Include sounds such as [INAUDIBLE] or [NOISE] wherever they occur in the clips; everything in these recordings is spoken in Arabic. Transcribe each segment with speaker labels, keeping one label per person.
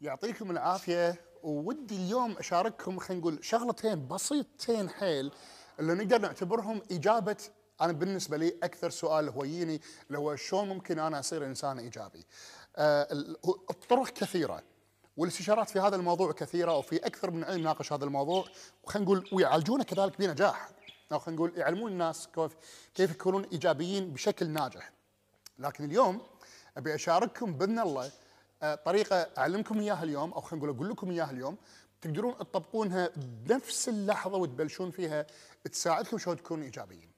Speaker 1: يعطيكم العافية ودي اليوم أشارككم خلينا نقول شغلتين بسيطتين حيل اللي نقدر نعتبرهم إجابة أنا بالنسبة لي أكثر سؤال هو يجيني اللي هو شلون ممكن أنا أصير إنسان إيجابي؟ آه الطرق كثيرة والاستشارات في هذا الموضوع كثيرة وفي أكثر من علم ناقش هذا الموضوع وخلينا نقول ويعالجونه كذلك بنجاح أو خلينا نقول يعلمون الناس كيف يكونون إيجابيين بشكل ناجح. لكن اليوم أبي أشارككم بإذن الله طريقة أعلمكم إياها اليوم أو خلينا نقول أقول لكم إياها اليوم تقدرون تطبقونها بنفس اللحظة وتبلشون فيها تساعدكم شلون تكونوا إيجابيين.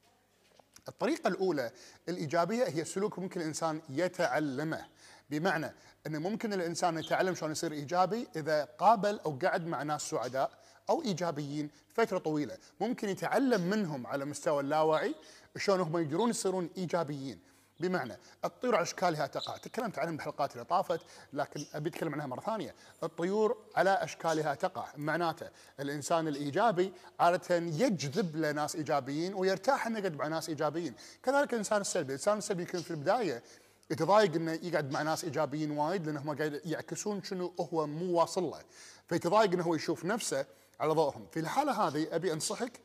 Speaker 1: الطريقة الأولى الإيجابية هي سلوك ممكن الإنسان يتعلمه بمعنى إنه ممكن الإنسان يتعلم شلون يصير إيجابي إذا قابل أو قعد مع ناس سعداء أو إيجابيين فترة طويلة، ممكن يتعلم منهم على مستوى اللاوعي شلون هم يقدرون يصيرون إيجابيين. بمعنى الطيور على اشكالها تقع، تكلمت عنها بالحلقات اللي طافت لكن أبي أتكلم عنها مرة ثانية، الطيور على اشكالها تقع، معناته الإنسان الإيجابي عادة يجذب له ناس إيجابيين ويرتاح إنه يقعد مع ناس إيجابيين، كذلك الإنسان السلبي، الإنسان السلبي يمكن في البداية يتضايق إنه يقعد مع ناس إيجابيين وايد لأنهم قاعد يعكسون شنو هو مو واصل له، فيتضايق إنه هو يشوف نفسه على ضوءهم، في الحالة هذه أبي أنصحك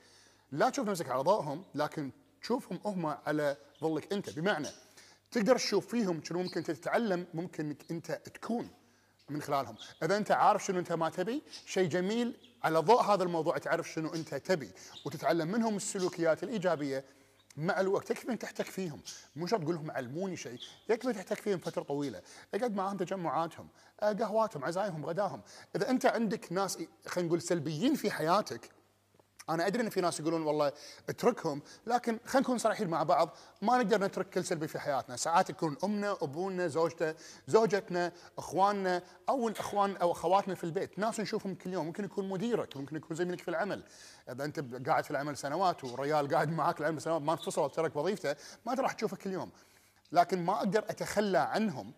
Speaker 1: لا تشوف نفسك على ضوءهم لكن تشوفهم هم على ظلك أنت. بمعنى تقدر تشوف فيهم شنو ممكن تتعلم ممكن إنك أنت تكون من خلالهم. إذا أنت عارف شنو أنت ما تبي شيء جميل على ضوء هذا الموضوع تعرف شنو أنت تبي وتتعلم منهم السلوكيات الإيجابية مع الوقت. يكفي أن تحتك فيهم. مو شرط تقول لهم علموني شيء. يكفي تحتك فيهم فترة طويلة. أقعد معاهم تجمعاتهم قهواتهم عزايمهم غداهم. إذا أنت عندك ناس خلينا نقول سلبيين في حياتك أنا أدري إن في ناس يقولون والله اتركهم لكن خلينا نكون صريحين مع بعض ما نقدر نترك كل سلبي في حياتنا. ساعات يكون أمنا أبونا زوجته زوجتنا إخواننا أو الإخوان أو أخواتنا في البيت. ناس نشوفهم كل يوم ممكن يكون مديرك ممكن يكون زميلك في العمل. إذا أنت قاعد في العمل سنوات وريال قاعد معاك العمل سنوات ما انفصل وترك وظيفته ما راح تشوفه كل يوم. لكن ما أقدر أتخلى عنهم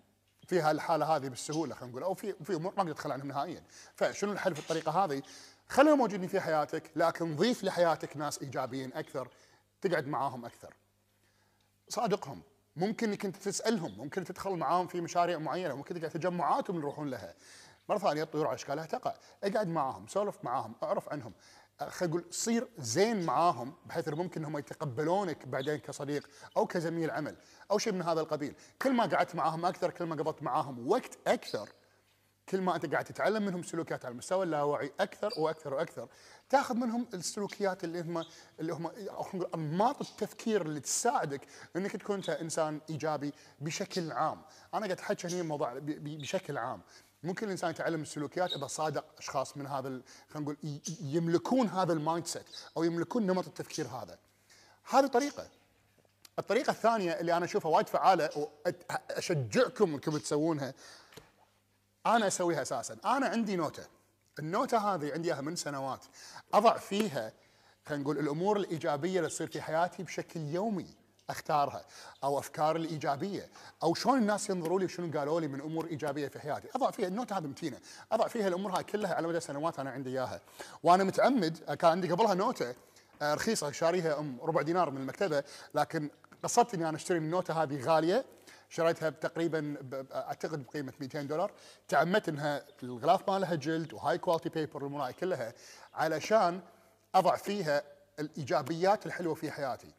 Speaker 1: في هالحالة هذه بالسهولة خلينا نقول أو في في أمور ما أقدر أتخلى عنهم نهائيا. فشنو الحل في الطريقة هذه؟ خليهم موجودين في حياتك لكن ضيف لحياتك ناس إيجابيين أكثر تقعد معاهم أكثر. صادقهم. ممكن إنك أنت تسألهم ممكن تدخل معاهم في مشاريع معينة ممكن تقعد تجمعاتهم يروحون لها. مرة ثانية الطيور على إشكالها تقع. أقعد معاهم سولف معاهم أعرف عنهم. خلينا نقول صير زين معاهم بحيث ممكن هم يتقبلونك بعدين كصديق أو كزميل عمل أو شيء من هذا القبيل. كل ما قعدت معاهم أكثر كل ما قضيت معاهم وقت أكثر كل ما أنت قاعد تتعلم منهم سلوكيات على المستوى اللاواعي أكثر وأكثر وأكثر تاخذ منهم السلوكيات اللي هم اللي هم أنماط التفكير اللي تساعدك إنك تكون انت إنسان إيجابي بشكل عام، أنا قاعد أحكي هنا الموضوع بشكل عام، ممكن الانسان يتعلم السلوكيات إذا صادق أشخاص من هذا خلينا نقول يملكون هذا ال mindset أو يملكون نمط التفكير هذا. هذه طريقة. الطريقة الثانية اللي أنا أشوفها وايد فعالة واشجعكم أنكم تسوونها أنا أسويها أساسا. أنا عندي نوتة. النوتة هذه عندي إياها من سنوات. أضع فيها خلينا نقول الأمور الإيجابية اللي تصير في حياتي بشكل يومي أختارها أو أفكار الإيجابية أو شلون الناس ينظروا لي وشنو قالوا لي من أمور إيجابية في حياتي. أضع فيها النوتة هذه متينة. أضع فيها الأمور هاي كلها على مدى سنوات أنا عندي إياها. وأنا متعمد كان عندي قبلها نوتة آه، رخيصة شاريها أم ربع دينار من المكتبة لكن قصدت إني أنا أشتري النوتة هذه غالية شريتها تقريبا أعتقد بقيمة 200 دولار تعمدت إنها الغلاف مالها جلد وهاي quality paper والمراي كلها علشان أضع فيها الإيجابيات الحلوة في حياتي.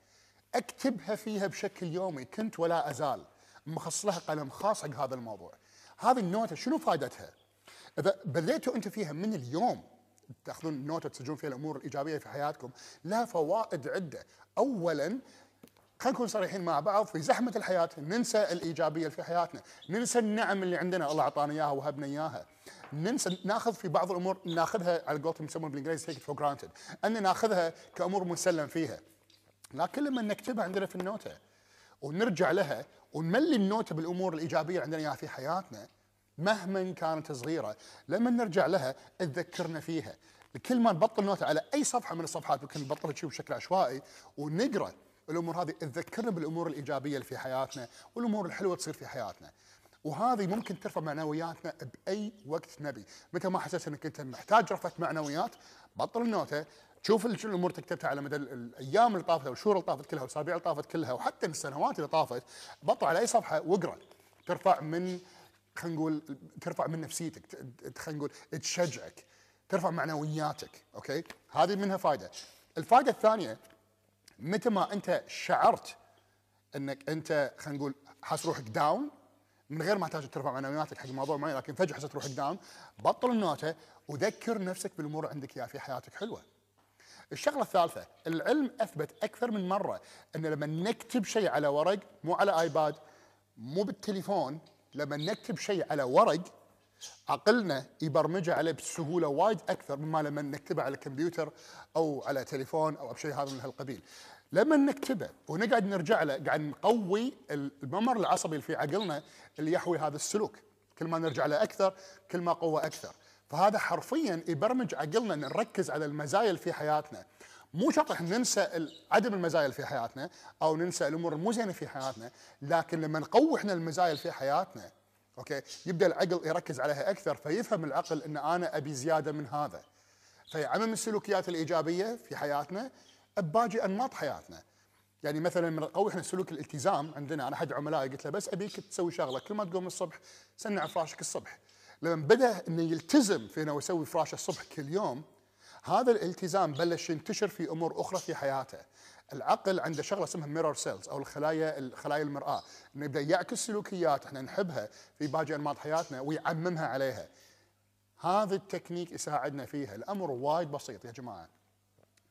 Speaker 1: أكتبها فيها بشكل يومي كنت ولا أزال مخصص لها قلم خاص حق هذا الموضوع. هذه النوتة شنو فائدتها؟ إذا بديتوا أنتم فيها من اليوم تأخذون نوتة تسجلون فيها الأمور الإيجابية في حياتكم لها فوائد عدة. اولا خلينا نكون صريحين مع بعض في زحمة الحياة ننسى الإيجابية في حياتنا، ننسى النعم اللي عندنا الله أعطانا إياها وهبنا إياها. ننسى ناخذ في بعض الأمور ناخذها على قولتهم يسمون بالإنجليزي take for granted، أن ناخذها كأمور مسلم فيها. لكن لما نكتبها عندنا في النوتة ونرجع لها ونملي النوتة بالأمور الإيجابية اللي عندنا إياها في حياتنا مهما كانت صغيرة، لما نرجع لها تذكرنا فيها. كل ما نبطل نوتة على أي صفحة من الصفحات ممكن نبطلها بشكل عشوائي ونقرأ الأمور هذه تذكرنا بالأمور الإيجابية اللي في حياتنا والأمور الحلوة تصير في حياتنا. وهذه ممكن ترفع معنوياتنا بأي وقت نبي. متى ما حسيت إنك أنت محتاج رفعة معنويات بطل النوتة شوف شنو الأمور تكتبتها على مدى الأيام اللي طافت والشهور اللي طافت كلها والاسابيع اللي طافت كلها وحتى السنوات اللي طافت بطل على أي صفحة واقرا ترفع من خلينا نقول ترفع من نفسيتك خلينا نقول تشجعك ترفع معنوياتك أوكي؟ هذه منها فائده الفائده الثانية متى ما انت شعرت انك انت خلينا نقول حاس روحك down من غير ما تحتاج ترفع معنوياتك حق موضوع معين لكن فجأة حسيت روحك down بطل النوته وذكر نفسك بالأمور عندك إياها في حياتك حلوة. الشغلة الثالثة العلم أثبت أكثر من مرة إن لما نكتب شيء على ورق مو على آيباد مو بالتليفون لما نكتب شيء على ورق عقلنا يبرمجه عليه بسهولة وايد أكثر مما لما نكتبه على كمبيوتر أو على تليفون أو بشيء هذا من هالقبيل. لما نكتبه ونقعد نرجع له قاعد نقوي الممر العصبي اللي في عقلنا اللي يحوي هذا السلوك. كل ما نرجع له أكثر كل ما قوه أكثر. فهذا حرفيا يبرمج عقلنا ان نركز على المزايا اللي في حياتنا. مو شرط إحنا ننسى عدم المزايا اللي في حياتنا أو ننسى الأمور المو زينة في حياتنا، لكن لما نقوي إحنا المزايا اللي في حياتنا أوكي؟ يبدأ العقل يركز عليها أكثر فيفهم العقل إن أنا أبي زيادة من هذا. فيعمم السلوكيات الإيجابية في حياتنا بباقي أنماط حياتنا. يعني مثلا لما نقوي إحنا سلوك الالتزام عندنا. أنا أحد عملائي قلت له بس أبيك تسوي شغلة كل ما تقوم الصبح سنع فراشك الصبح. لما بدأ إنه يلتزم في إنه يسوي فراشه الصبح كل يوم هذا الالتزام بلش ينتشر في أمور أخرى في حياته. العقل عنده شغلة اسمها mirror cells أو الخلايا الخلايا المرآة. إنه يبدأ يعكس سلوكيات إحنا نحبها في باقي أنماط حياتنا ويعممها عليها. هذا التكنيك يساعدنا فيها. الأمر وايد بسيط يا جماعة.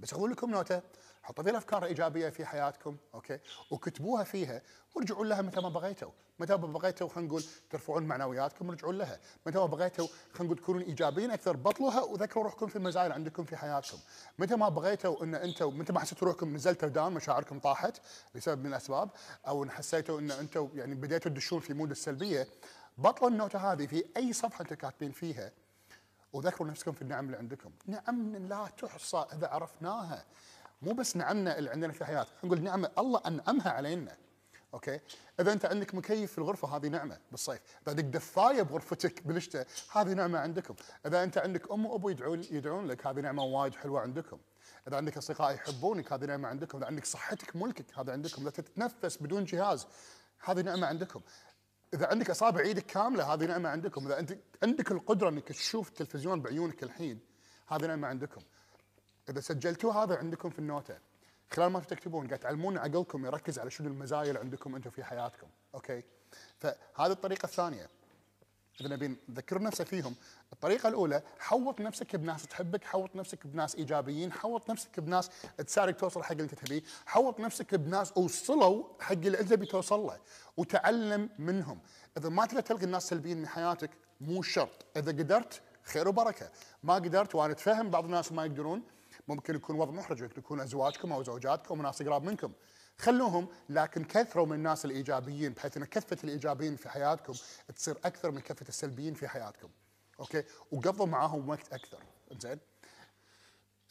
Speaker 1: بس أقول لكم نوتة. حطوا فيها افكار ايجابيه في حياتكم أوكي؟ وكتبوها فيها وارجعوا لها متى ما بغيتوا. متى ما بغيتوا خلينا نقول ترفعون معنوياتكم ارجعوا لها. متى ما بغيتوا خلينا نقول تكونون إيجابيين أكثر بطلوها وذكروا روحكم في المزايا اللي عندكم في حياتكم. متى ما بغيتوا إن أنتم متى ما حسيتوا روحكم نزلتوا down مشاعركم طاحت لسبب من الأسباب أو إن حسيتوا إن أنتم يعني بديتوا تدشون في mood السلبية بطلوا النوتة هذه في أي صفحة أنتم كاتبين فيها وذكروا نفسكم في النعم اللي عندكم. نعم لا تحصى إذا عرفناها. مو بس نعمنا اللي عندنا في حياتنا. نقول نعمة الله أنعمها علينا. أوكي؟ إذا أنت عندك مكيف في الغرفة هذه نعمة بالصيف. إذا عندك دفاية بغرفتك بالشتاء هذه نعمة عندكم. إذا أنت عندك أم وأبو يدعون يدعون لك هذه نعمة وايد حلوة عندكم. إذا عندك أصدقاء يحبونك هذه نعمة عندكم. إذا عندك صحتك ملكك هذا عندكم. اذا تتنفس بدون جهاز هذه نعمة عندكم. إذا عندك أصابع إيدك كاملة هذه نعمة عندكم. إذا انت عندك القدرة إنك تشوف التلفزيون بعيونك الحين هذه نعمة عندكم. إذا سجلتوا هذا عندكم في النوتة. خلال ما تكتبون قاعد تعلمون عقلكم يركز على شنو المزايا اللي عندكم أنتم في حياتكم. أوكي؟ فهذه الطريقة الثانية. إذا نبي نذكر نفسك فيهم. الطريقة الأولى حوط نفسك بناس تحبك حوط نفسك بناس إيجابيين حوط نفسك بناس تساعدك توصل حق اللي أنت تبيه حوط نفسك بناس وصلوا حق اللي أنت بتوصل له وتعلم منهم. إذا ما تقدر تلغي الناس السلبيين من حياتك مو شرط. إذا قدرت خير وبركة. ما قدرت وأنا أتفهم بعض الناس ما يقدرون. ممكن يكون وضع محرج ممكن يكون أزواجكم أو زوجاتكم وناس قراب منكم. خلوهم لكن كثروا من الناس الإيجابيين بحيث إن كثرة الإيجابيين في حياتكم تصير أكثر من كثرة السلبيين في حياتكم. أوكي؟ وقضوا معاهم وقت أكثر. زين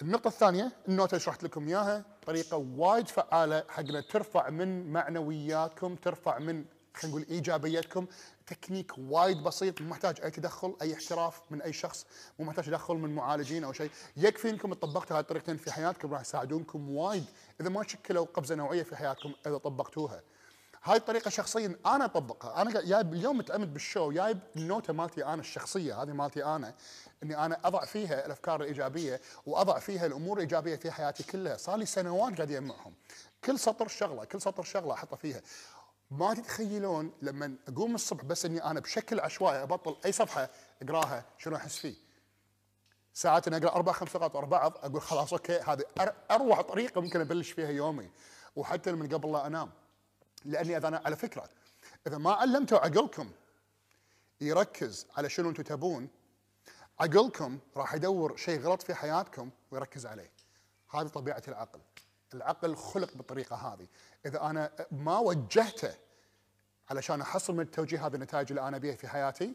Speaker 1: النقطة الثانية النوتة اللي شرحت لكم إياها طريقة وايد فعالة حقنا ترفع من معنوياتكم ترفع من خلينا نقول ايجابيتكم تكنيك وايد بسيط مو محتاج أي تدخل أي احتراف من أي شخص مو محتاج تدخل من معالجين أو شيء. يكفي إنكم طبقتوا هاي الطريقتين في حياتكم راح يساعدونكم وايد. إذا ما شكلوا قفزه نوعية في حياتكم إذا طبقتوها. هاي الطريقة شخصيا أنا أطبقها. أنا جايب اليوم متعمد بال show جايب النوتة مالتي أنا الشخصية هذه مالتي أنا إني أنا أضع فيها الأفكار الإيجابية وأضع فيها الأمور الإيجابية في حياتي كلها. صار لي سنوات قاعد اجمعهم كل سطر شغلة كل سطر شغلة أحطها فيها. ما تتخيلون لما أقوم الصبح بس إني أنا بشكل عشوائي أبطل أي صفحة أقراها شنو أحس فيه. ساعات إني أقرأ أربع خمس صفحات ورا بعض أقول خلاص أوكي هذه أروع طريقة ممكن أبلش فيها يومي وحتى من قبل لا أنام. لأني إذا أنا على فكرة إذا ما علمتوا عقلكم يركز على شنو أنتم تبون عقلكم راح يدور شيء غلط في حياتكم ويركز عليه. هذه طبيعة العقل. العقل خلق بالطريقة هذه. إذا أنا ما وجهته علشان أحصل من التوجيه هذه النتائج اللي أنا ابيها في حياتي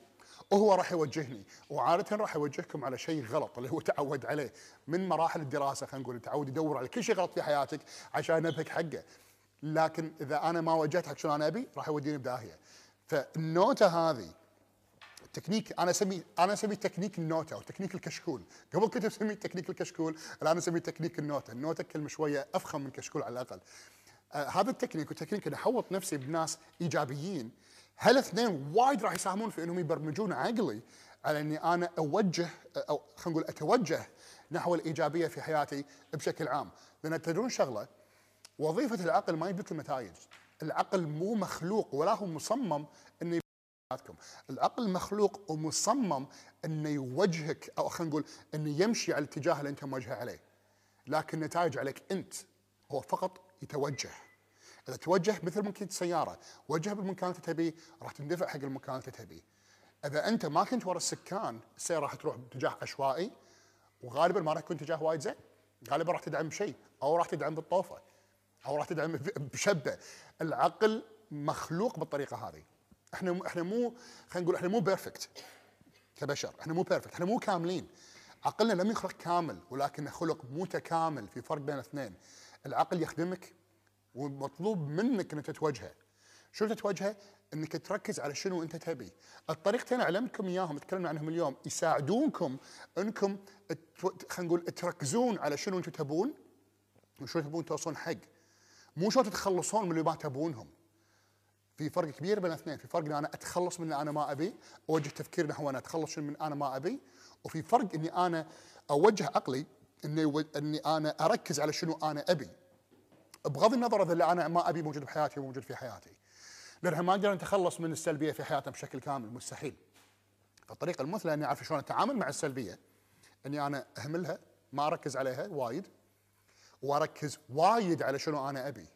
Speaker 1: وهو راح يوجهني. وعادة راح يوجهكم على شيء غلط اللي هو تعود عليه. من مراحل الدراسة خلينا نقول تعود يدور على كل شيء غلط في حياتك عشان ينبهك حقه. لكن إذا أنا ما وجهت حق شنو أنا أبي راح يوديني بداهية. فالنوتة هذه تكنيك أنا أسميه أنا أسميه تكنيك النوتة أو تكنيك الكشكول، قبل كنت أسميه تكنيك الكشكول، الآن أسميه تكنيك النوتة، النوتة كلمه شوية أفخم من كشكول على الأقل. آه هذا التكنيك وتكنيك اني احوط نفسي بناس إيجابيين هالاثنين وايد راح يساهمون في إنهم يبرمجون عقلي على إني أنا أوجه أو خلينا نقول أتوجه نحو الإيجابية في حياتي بشكل عام، لأن تدرون شغلة وظيفة العقل ما يجيب النتائج، العقل مو مخلوق ولا هو مصمم حياتكم، العقل مخلوق ومصمم إنه يوجهك أو خلينا نقول إنه يمشي على الاتجاه اللي أنت موجه عليه. لكن النتائج عليك أنت هو فقط يتوجه. إذا توجه مثل ممكن السياره، وجه بالمكان اللي تبيه راح تندفع حق المكان اللي تبيه. إذا أنت ما كنت ورا السكان السيارة راح تروح باتجاه عشوائي وغالبا ما راح يكون اتجاه وايد زين غالبا راح تدعم بشيء أو راح تدعم بالطوفة أو راح تدعم بشبه العقل مخلوق بالطريقة هذه إحنا إحنا مو خلينا نقول إحنا مو perfect كبشر. إحنا مو perfect إحنا مو كاملين. عقلنا لم يخلق كامل ولكنه خلق متكامل في فرق بين الاثنين. العقل يخدمك ومطلوب منك إنك تتوجهه. شو تتوجهه؟ إنك تركز على شنو أنت تبي. الطريقتين علمتكم إياهم تكلمنا عنهم اليوم يساعدونكم إنكم خلينا نقول تركزون على شنو أنتم تبون وشو تبون توصلون حق. مو شو تتخلصون من اللي ما تبونهم. في فرق كبير بين الاثنين. في فرق اني أنا أتخلص من اللي أنا ما ابي أوجه تفكير نحو أنا أتخلص من أنا ما ابي وفي فرق إني أنا أوجه عقلي إني إني أنا أركز على شنو أنا أبي. بغض النظر إذا اللي أنا ما ابي موجود بحياتي موجود في حياتي. لانها ما نقدر نتخلص من السلبية في حياتنا بشكل كامل مستحيل. فالطريقة المثلى إني أعرف شلون أتعامل مع السلبية إني أنا أهملها ما أركز عليها وايد وأركز وايد على شنو أنا أبي.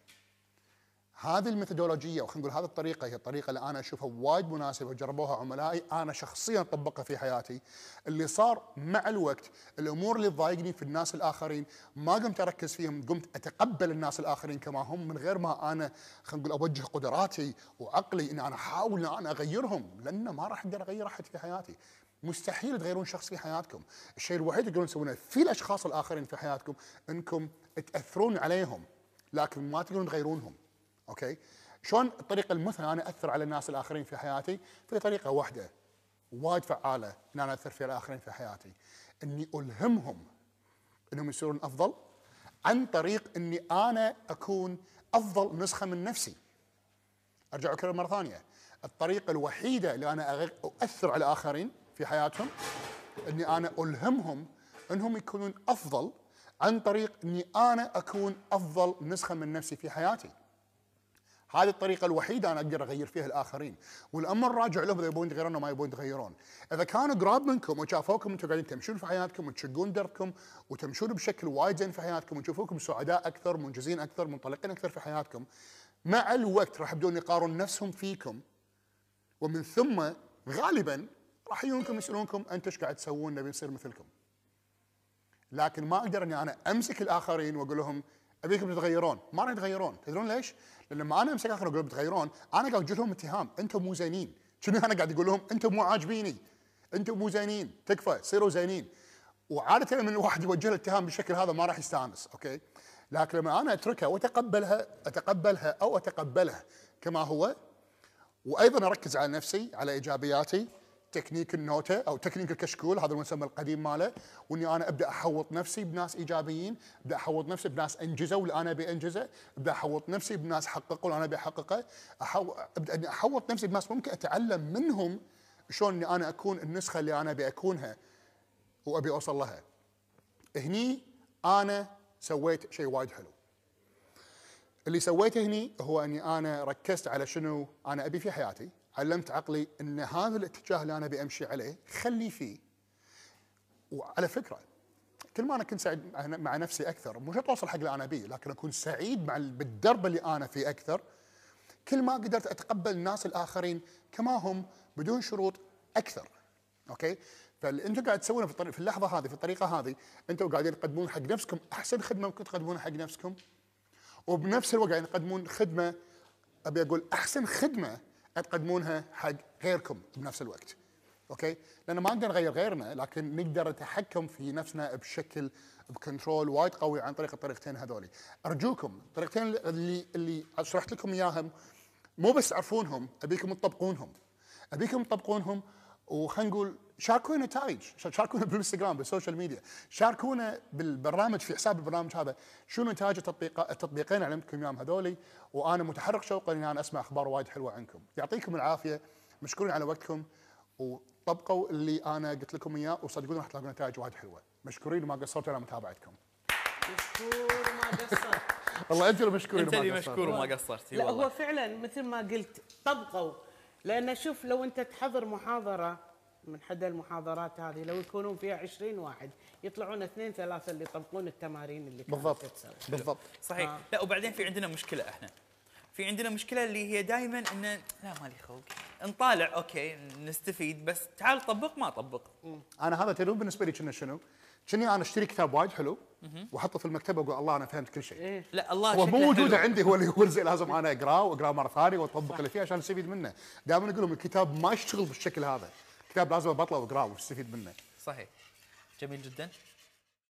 Speaker 1: هذه الميثودولوجية وخلينا نقول هذه الطريقة هي الطريقة اللي أنا أشوفها وايد مناسبة وجربوها عملائي أنا شخصيا طبقها في حياتي. اللي صار مع الوقت الأمور اللي تضايقني في الناس الآخرين ما قمت أركز فيهم قمت أتقبل الناس الآخرين كما هم من غير ما أنا خلينا نقول أوجه قدراتي وعقلي إني أنا أحاول ان أنا أغيرهم لأنه ما راح أقدر أغير أحد في حياتي. مستحيل تغيرون شخص في حياتكم. الشيء الوحيد اللي تقدرون تسوونه في الأشخاص الآخرين في حياتكم إنكم تأثرون عليهم لكن ما تقدرون تغيرونهم. أوكي؟ شلون الطريقة المثلى أنا أثر على الناس الآخرين في حياتي؟ في طريقة واحدة وايد فعالة إن أنا أثر في الآخرين في حياتي. إني ألهمهم إنهم يصيرون أفضل عن طريق إني أنا أكون أفضل نسخة من نفسي. أرجع أكرر مرة ثانية. الطريقة الوحيدة اللي أنا اؤثر على الآخرين في حياتهم إني أنا ألهمهم إنهم يكونون أفضل عن طريق إني أنا أكون أفضل نسخة من نفسي في حياتي. هذه الطريقة الوحيدة أنا أقدر أغير فيها الآخرين. والأمر راجع لهم إذا يبون يتغيرون ما يبون يتغيرون إذا كانوا قراب منكم وشافوكم أنتم قاعدين تمشون في حياتكم وتشقون دربكم وتمشون بشكل وايد زين في حياتكم وتشوفوكم سعداء أكثر منجزين أكثر منطلقين أكثر في حياتكم مع الوقت راح يبدون يقارون نفسهم فيكم. ومن ثم غالبا راح يجونكم يسألونكم أنتم إيش قاعد تسوون؟ نبي نصير مثلكم. لكن ما أقدر إني أنا أمسك الآخرين وأقول لهم أبيكم تتغيرون، ما راح يتغيرون، تدرون ليش؟ لأن لما أنا أمسك أخر أقول بتغيرون أنا قاعد اوجه لهم اتهام. أنتم مو زينين. شنو أنا قاعد أقول لهم أنتم مو عاجبيني. أنتم مو زينين. تكفى. صيروا زينين. وعادة لما الواحد يوجه له اتهام بالشكل هذا ما راح يستانس. أوكي؟ لكن لما أنا أتركها وأتقبلها أتقبلها أو اتقبلها كما هو وأيضا أركز على نفسي على إيجابياتي تكنيك النوتة أو تكنيك الكشكول هذا المسمى القديم ماله. وإني أنا أبدأ أحوط نفسي بناس إيجابيين أبدأ أحوط نفسي بناس أنجزوا اللي أنا ابي انجزه أبدأ أحوط نفسي بناس حققوا اللي أنا ابي احققه. ابدا أحوط نفسي بناس ممكن أتعلم منهم شلون إني أنا أكون النسخة اللي أنا أبي أكونها وأبي أوصل لها. هني أنا سويت شيء وايد حلو. اللي سويته هني هو إني أنا ركزت على شنو أنا أبي في حياتي. علمت عقلي إن هذا الاتجاه اللي أنا أبي أمشي عليه خلي فيه. وعلى فكرة كل ما أنا كنت سعيد مع نفسي أكثر مو شرط اوصل حق اللي أنا أبيه لكن أكون سعيد مع بالدرب اللي أنا فيه أكثر كل ما قدرت أتقبل الناس الآخرين كما هم بدون شروط أكثر. okay؟ فاللي أنتم قاعد تسوونه في في اللحظة هذه في الطريقة هذه أنتم قاعدين تقدمون حق نفسكم أحسن خدمة ممكن تقدمونها حق نفسكم. وبنفس الوقت قاعدين تقدمون خدمة أبي أقول أحسن خدمة تقدمونها حق غيركم بنفس الوقت okay؟ لأن ما نقدر نغير غيرنا لكن نقدر نتحكم في نفسنا بشكل ب control وايد قوي عن طريق الطريقتين هذولي. أرجوكم الطريقتين اللي اللي شرحت لكم إياهم مو بس تعرفونهم أبيكم تطبقونهم. أبيكم تطبقونهم وخلينا نقول شاركونا نتائج شاركونا بالانستغرام بال social media شاركونا بالبرنامج في حساب البرنامج هذا. شنو نتائج التطبيق التطبيقين اللي علمتكم إياهم هذولي؟ وأنا متحرك شوقا اني أنا أسمع أخبار وايد حلوة عنكم. يعطيكم العافية مشكورين على وقتكم وطبقوا اللي أنا قلت لكم إياه وصدقوني راح تلاقون نتائج وايد حلوة. مشكورين وما قصرتوا على متابعتكم.
Speaker 2: مشكور ما قصر [LAUGHS]
Speaker 1: والله أنتم اللي مشكورين أنت
Speaker 3: اللي. مشكور وما قصرت.
Speaker 2: لا هو فعلا مثل ما قلت طبقوا لأن شوف لو أنت تحضر محاضرة من حد المحاضرات هذه لو يكونون فيها 20 واحد يطلعون اثنين ثلاثة اللي يطبقون التمارين اللي
Speaker 1: بالضبط
Speaker 2: تتسوى.
Speaker 1: بالضبط
Speaker 3: صحيح
Speaker 2: آه.
Speaker 3: لا وبعدين في عندنا مشكلة إحنا في عندنا مشكلة اللي هي دائما إن لا مالي خلق نطالع أوكي نستفيد بس تعال طبق ما طبق
Speaker 1: أنا هذا تدرون بالنسبة لي كنا شنو؟ كني أنا أشتري كتاب وايد حلو وأحطه في المكتبة وأقول الله أنا فهمت كل شيء.
Speaker 2: إيه.
Speaker 3: لا الله
Speaker 1: هو مو موجوده
Speaker 3: حلو.
Speaker 1: عندي هو اللي هو لازم أنا أقرأه وأقرأه مرة ثانية وأطبق اللي فيه عشان أستفيد منه. دائما أقول لهم الكتاب ما يشتغل بالشكل هذا. الكتاب لازم أبطله وأقرأه وأستفيد منه.
Speaker 3: صحيح. جميل جدا.